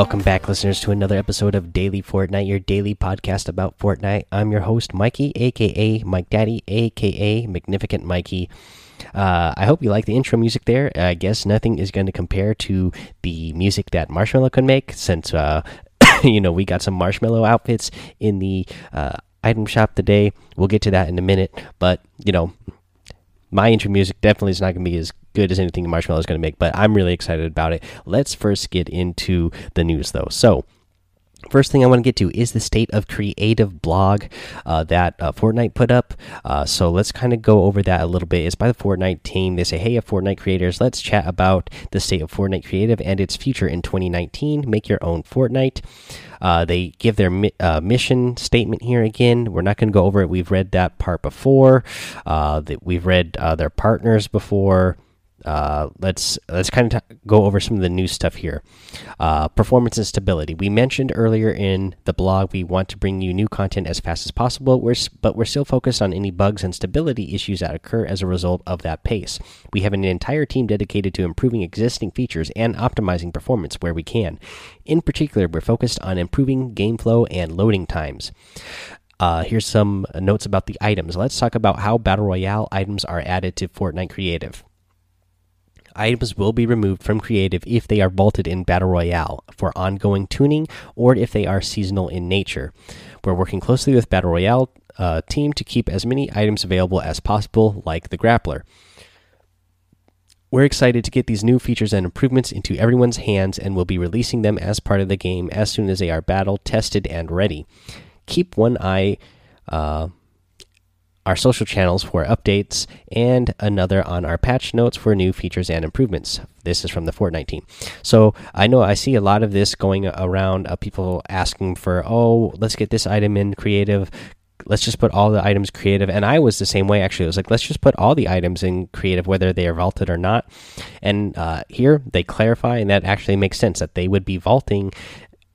Welcome back, listeners, to another episode of Daily Fortnite, your daily podcast about Fortnite. I'm your host, Mikey, aka Mike Daddy, aka Magnificent Mikey. Uh, I hope you like the intro music there. I guess nothing is going to compare to the music that Marshmello can make, since uh, you know we got some Marshmello outfits in the uh, item shop today. We'll get to that in a minute, but you know my intro music definitely is not going to be as good as anything Marshmello is going to make, but I'm really excited about it. Let's first get into the news, though. So, First thing I want to get to is the state of creative blog uh, that uh, Fortnite put up. Uh, so let's kind of go over that a little bit. It's by the Fortnite team. They say, "Hey, Fortnite creators, let's chat about the state of Fortnite creative and its future in 2019. Make your own Fortnite." Uh, they give their mi uh, mission statement here again. We're not going to go over it. We've read that part before. Uh, that we've read their partners before uh, let's let's kind of go over some of the new stuff here. Uh, performance and stability. We mentioned earlier in the blog we want to bring you new content as fast as possible. We're, but we're still focused on any bugs and stability issues that occur as a result of that pace. We have an entire team dedicated to improving existing features and optimizing performance where we can. In particular, we're focused on improving game flow and loading times. Uh, here's some notes about the items. Let's talk about how Battle Royale items are added to Fortnite Creative. Items will be removed from creative if they are vaulted in Battle Royale for ongoing tuning or if they are seasonal in nature. We're working closely with Battle Royale uh, team to keep as many items available as possible, like the Grappler. We're excited to get these new features and improvements into everyone's hands and will be releasing them as part of the game as soon as they are battle tested and ready. Keep one eye uh, our social channels for updates, and another on our patch notes for new features and improvements. This is from the Fortnite team. So I know I see a lot of this going around, uh, people asking for, oh, let's get this item in creative. Let's just put all the items creative. And I was the same way, actually. I was like, let's just put all the items in creative, whether they are vaulted or not. And uh, here they clarify, and that actually makes sense that they would be vaulting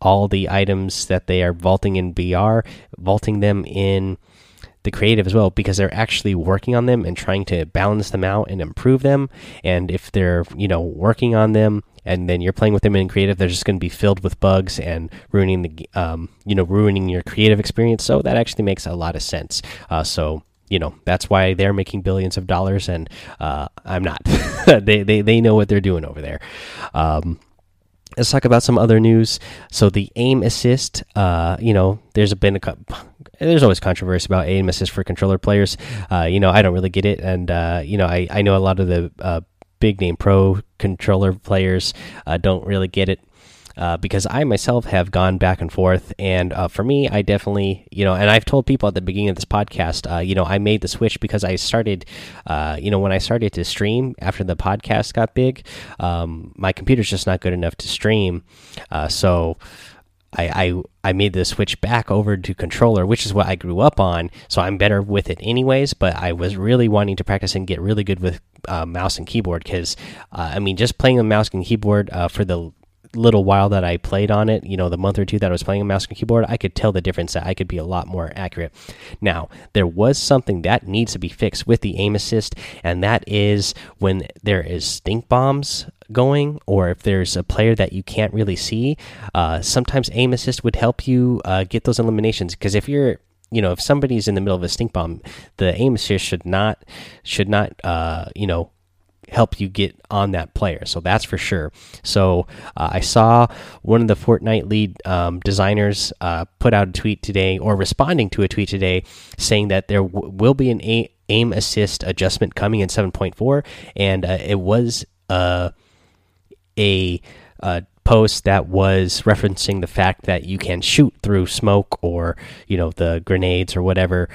all the items that they are vaulting in BR, vaulting them in the creative as well because they're actually working on them and trying to balance them out and improve them. And if they're, you know, working on them and then you're playing with them in creative, they're just going to be filled with bugs and ruining the, um, you know, ruining your creative experience. So that actually makes a lot of sense. Uh, so you know that's why they're making billions of dollars and uh, i'm not they, they they know what they're doing over there um, let's talk about some other news so the aim assist uh, you know there's been a there's always controversy about aim assist for controller players. Uh, you know, I don't really get it, and uh, you know, I I know a lot of the uh, big name pro controller players uh, don't really get it. Uh, because I myself have gone back and forth, and uh, for me, I definitely, you know, and I've told people at the beginning of this podcast, you know, I made the switch because I started, you know, when I started to stream after the podcast got big, um, my computer's just not good enough to stream, so I, I I made the switch back over to controller, which is what I grew up on. So I'm better with it anyways. But I was really wanting to practice and get really good with uh, mouse and keyboard because uh, I mean, just playing the mouse and keyboard uh, for the little while that I played on it, you know, the month or two that I was playing a mouse and keyboard, I could tell the difference that I could be a lot more accurate. Now, there was something that needs to be fixed with the aim assist, and that is when there is stink bombs going or if there's a player that you can't really see uh, sometimes aim assist would help you uh, get those eliminations because if you're you know if somebody's in the middle of a stink bomb the aim assist should not should not uh, you know help you get on that player. So that's for sure. So uh, i saw one of the fortnite lead um, designers uh, put out a tweet today or responding to a tweet today saying that there will be an aim assist adjustment coming in 7.4 and uh, it was uh a uh, post that was referencing the fact that you can shoot through smoke or you know the grenades or whatever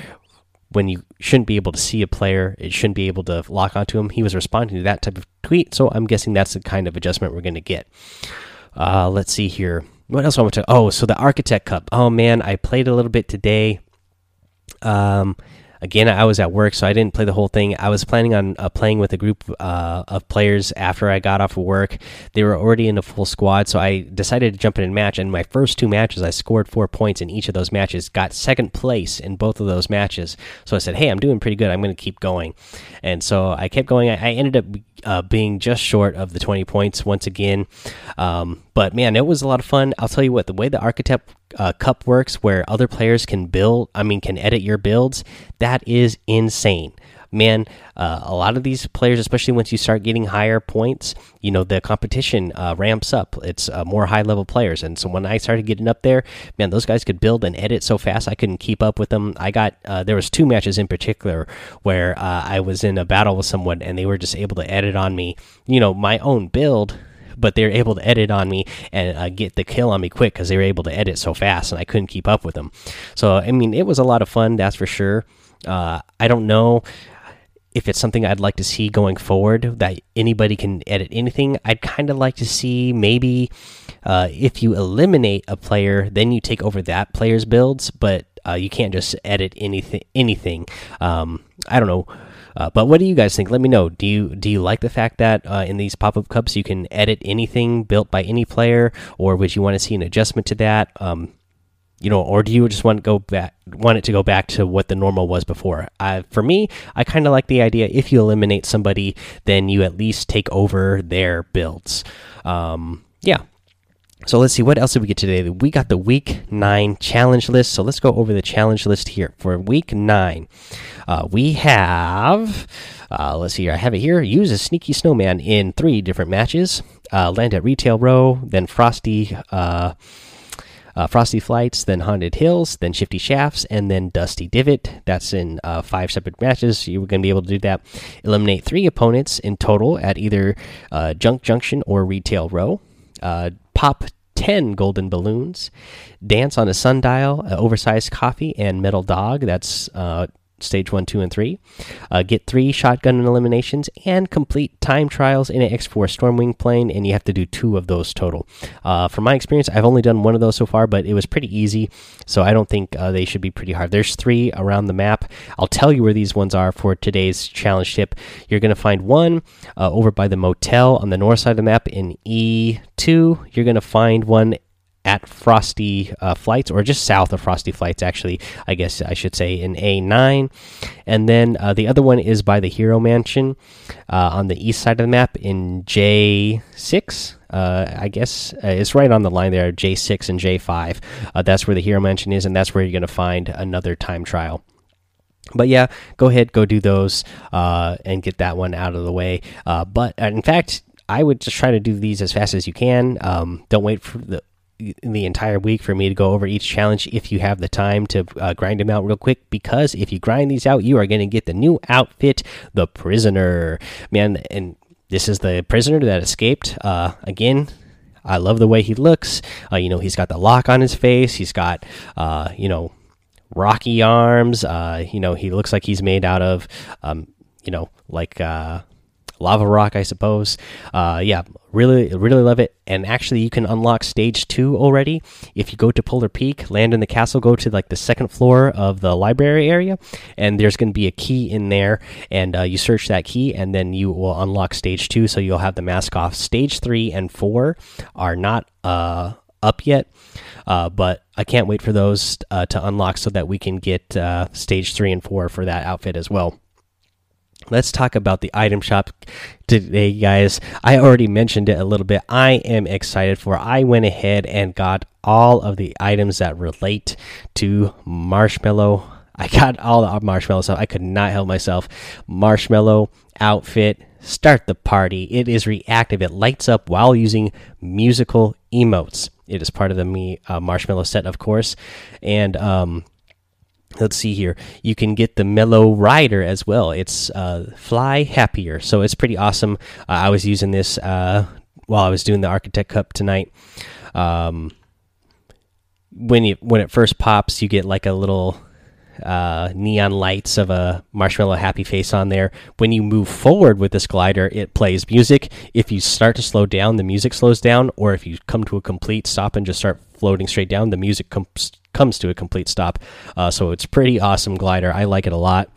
when you shouldn't be able to see a player it shouldn't be able to lock onto him. He was responding to that type of tweet so i'm guessing that's the kind of adjustment we're going to get. Uh, let's see here. What else i want to oh so the architect cup. Oh man i played a little bit today. Um again, I was at work, so I didn't play the whole thing. I was planning on uh, playing with a group uh, of players after I got off of work. They were already in a full squad, so I decided to jump in a match. And my first two matches, I scored four points in each of those matches, got second place in both of those matches. So I said, "Hey, I'm doing pretty good. I'm going to keep going." And so I kept going. I, I ended up uh, being just short of the 20 points once again. Um, but man, it was a lot of fun. I'll tell you what, the way the Architect uh, Cup works, where other players can build, I mean, can edit your builds, that is insane man, uh, a lot of these players, especially once you start getting higher points, you know, the competition uh, ramps up. It's uh, more high level players. And so when I started getting up there, man, those guys could build and edit so fast, I couldn't keep up with them. I got, uh, there was two matches in particular where uh, I was in a battle with someone and they were just able to edit on me, you know, my own build but they were able to edit on me and uh, get the kill on me quick because they were able to edit so fast and I couldn't keep up with them. So I mean, it was a lot of fun, that's for sure. Uh, I don't know if it's something I'd like to see going forward that anybody can edit anything. I'd kind of like to see maybe uh, if you eliminate a player, then you take over that player's builds, but uh, you can't just edit anything. Anything. Um, I don't know. Uh, but what do you guys think? Let me know. Do you do you like the fact that uh, in these pop up cups you can edit anything built by any player, or would you want to see an adjustment to that? Um, you know, or do you just want to go back, want it to go back to what the normal was before? Uh, for me, I kind of like the idea. If you eliminate somebody, then you at least take over their builds. Um, yeah. So let's see what else did we get today. We got the week nine challenge list. So let's go over the challenge list here for week nine. Uh, we have, uh, let's see here. I have it here. Use a sneaky snowman in three different matches. Uh, land at retail row, then frosty uh, uh, Frosty Flights, then Haunted Hills, then Shifty Shafts, and then Dusty Divot. That's in uh, five separate matches. You're going to be able to do that. Eliminate three opponents in total at either uh, Junk Junction or Retail Row. Uh, pop 10 golden balloons. Dance on a sundial, oversized coffee, and metal dog. That's uh, stage one, two, and three. Uh, get three shotgun eliminations and complete time trials in an X4 Stormwing plane, and you have to do two of those total. Uh, from my experience, I've only done one of those so far, but it was pretty easy, so I don't think uh, they should be pretty hard. There's three around the map. I'll tell you where these ones are for today's challenge tip. You're going to find one uh, over by the motel on the north side of the map in E2. You're going to find one at Frosty uh, Flights, or just south of Frosty Flights, actually, I guess I should say, in A9. And then uh, the other one is by the Hero Mansion uh, on the east side of the map in J6. Uh, I guess uh, it's right on the line there, J6 and J5. Uh, that's where the Hero Mansion is, and that's where you're going to find another time trial but yeah, go ahead, go do those, and get that one out of the way. but in fact, I would just try to do these as fast as you can. Um, don't wait for the the entire week for me to go over each challenge if you have the time to uh, grind them out real quick because if you grind these out you are going to get the new outfit the prisoner. Man and this is the prisoner that escaped. Uh, again i love the way he looks. Uh, you know he's got the lock on his face. He's got uh, you know rocky arms. Uh, you know he looks like he's made out of um, you know like uh, lava rock, I suppose. Yeah, really, really love it. And actually, you can unlock stage two already if you go to Polar Peak, land in the castle, go to like the second floor of the library area, and there's going to be a key in there, and uh, you search that key, and then you will unlock stage two. So you'll have the mask off. Stage three and four are not uh, up yet. Uh, but I can't wait for those uh, to unlock so that we can get uh, stage three and four for that outfit as well let's talk about the item shop today guys. I already mentioned it a little bit. I am excited for i went ahead and got all of the items that relate to Marshmello. I got all the Marshmello stuff i could not help myself. Marshmello outfit start the party. It is reactive. It lights up while using musical emotes. It is part of the me uh, Marshmello set of course. And um let's see here. You can get the mellow rider as well. It's uh, fly happier. So it's pretty awesome. Uh, i was using this uh, while i was doing the architect cup tonight. Um, when you when it first pops you get like a little uh, neon lights of a marshmallow happy face on there. When you move forward with this glider, it plays music. If you start to slow down, the music slows down, or if you come to a complete stop and just start floating straight down, the music comes comes to a complete stop. Uh, so it's pretty awesome glider. I like it a lot.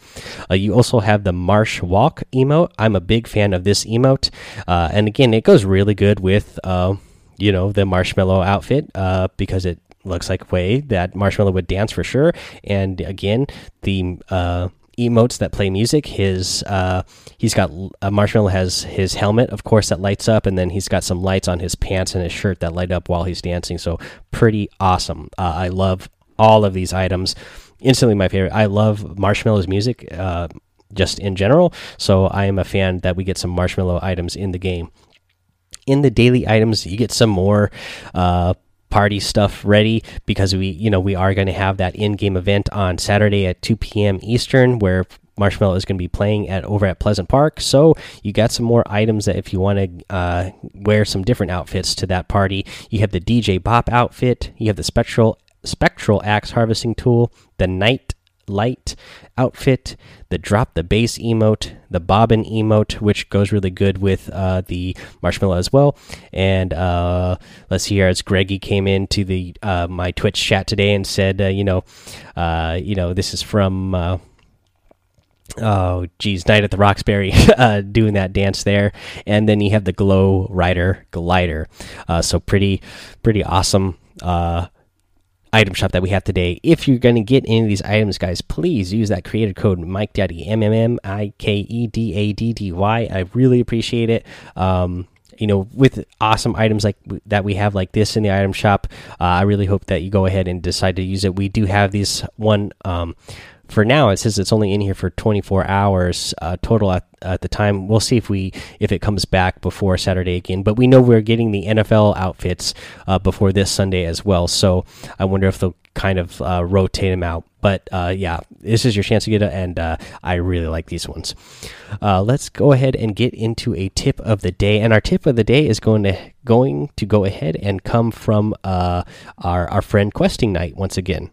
Uh, you also have the Marsh Walk emote. I'm a big fan of this emote, uh, and again, it goes really good with uh, you know the Marshmello outfit uh, because it looks like way that Marshmello would dance for sure. And again, the uh, emotes that play music. His uh, he's got uh, Marshmello has his helmet, of course, that lights up, and then he's got some lights on his pants and his shirt that light up while he's dancing. So pretty awesome. Uh, I love all of these items. Instantly my favorite. I love Marshmello's music, uh, just in general. So I am a fan that we get some Marshmello items in the game. In the daily items, you get some more uh, party stuff ready because we you know we are going to have that in-game event on Saturday at 2 p.m. Eastern where Marshmello is going to be playing at over at Pleasant Park. So you got some more items that if you want to uh, wear some different outfits to that party, you have the DJ Bop outfit, you have the spectral spectral axe harvesting tool, the night light outfit, the drop the bass emote, the bobbin emote, which goes really good with uh, the Marshmello as well. And uh, let's see here, as Greggy came into the uh, my Twitch chat today and said, uh, you know, uh, you know, this is from. Uh, oh geez night at the roxbury doing that dance there and then you have the glow rider glider so pretty pretty awesome uh, item shop that we have today. If you're going to get any of these items, guys, please use that creator code Mike Daddy M M M I K E D A D D Y. I really appreciate it. Um, you know, with awesome items like that we have like this in the item shop, uh, I really hope that you go ahead and decide to use it. We do have this one. Um, for now it says it's only in here for 24 hours uh, total at, at the time. We'll see if we if it comes back before saturday again but we know we're getting the nfl outfits uh, before this sunday as well. So i wonder if they'll kind of uh, rotate them out but uh, yeah this is your chance to get it and uh, i really like these ones. Uh, let's go ahead and get into a tip of the day and our tip of the day is going to going to go ahead and come from our our friend questing knight once again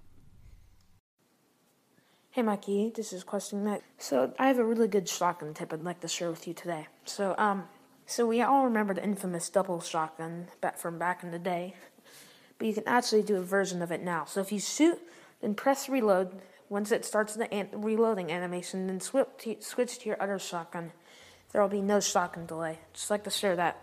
Hey Mikey, this is Questing Night. So I have a really good shotgun tip I'd like to share with you today. So um, so we all remember the infamous double shotgun back from back in the day, but you can actually do a version of it now. So if you shoot, then press reload. Once it starts the an reloading animation, then switch to, switch to your other shotgun. There will be no shotgun delay. Just like to share that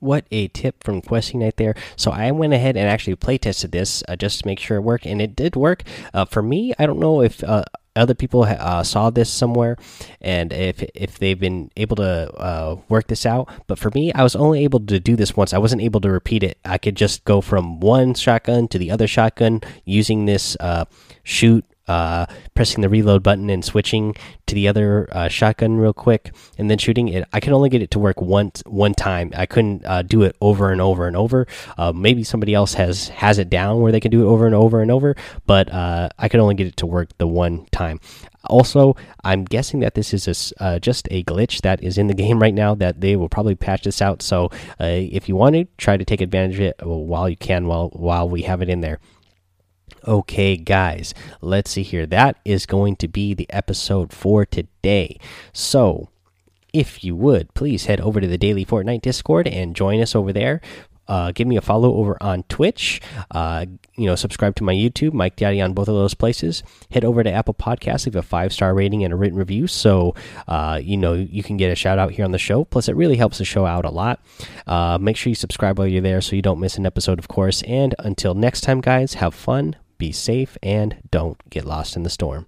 what a tip from questing knight there. So i went ahead and actually play tested this uh, just to make sure it worked and it did work. Uh, for me i don't know if uh, other people uh, saw this somewhere and if if they've been able to uh, work this out but for me i was only able to do this once. I wasn't able to repeat it. I could just go from one shotgun to the other shotgun using this uh, shoot uh, pressing the reload button and switching to the other uh, shotgun real quick and then shooting it. I can only get it to work once one time. I couldn't uh, do it over and over and over. Uh, maybe somebody else has has it down where they can do it over and over and over, but uh, I could only get it to work the one time. Also, I'm guessing that this is a, uh, just a glitch that is in the game right now. That they will probably patch this out. So, if you want to try to take advantage of it while you can, while while we have it in there. Okay, guys, let's see here. That is going to be the episode for today. So, if you would, please head over to the Daily Fortnite Discord and join us over there. Uh, give me a follow over on Twitch. Uh, you know, subscribe to my YouTube, Mike Daddy, on both of those places. Head over to Apple Podcasts, leave a five star rating and a written review, so uh, you know you can get a shout out here on the show. Plus, it really helps the show out a lot. Uh, make sure you subscribe while you're there, so you don't miss an episode, of course. And until next time, guys, have fun, be safe and don't get lost in the storm.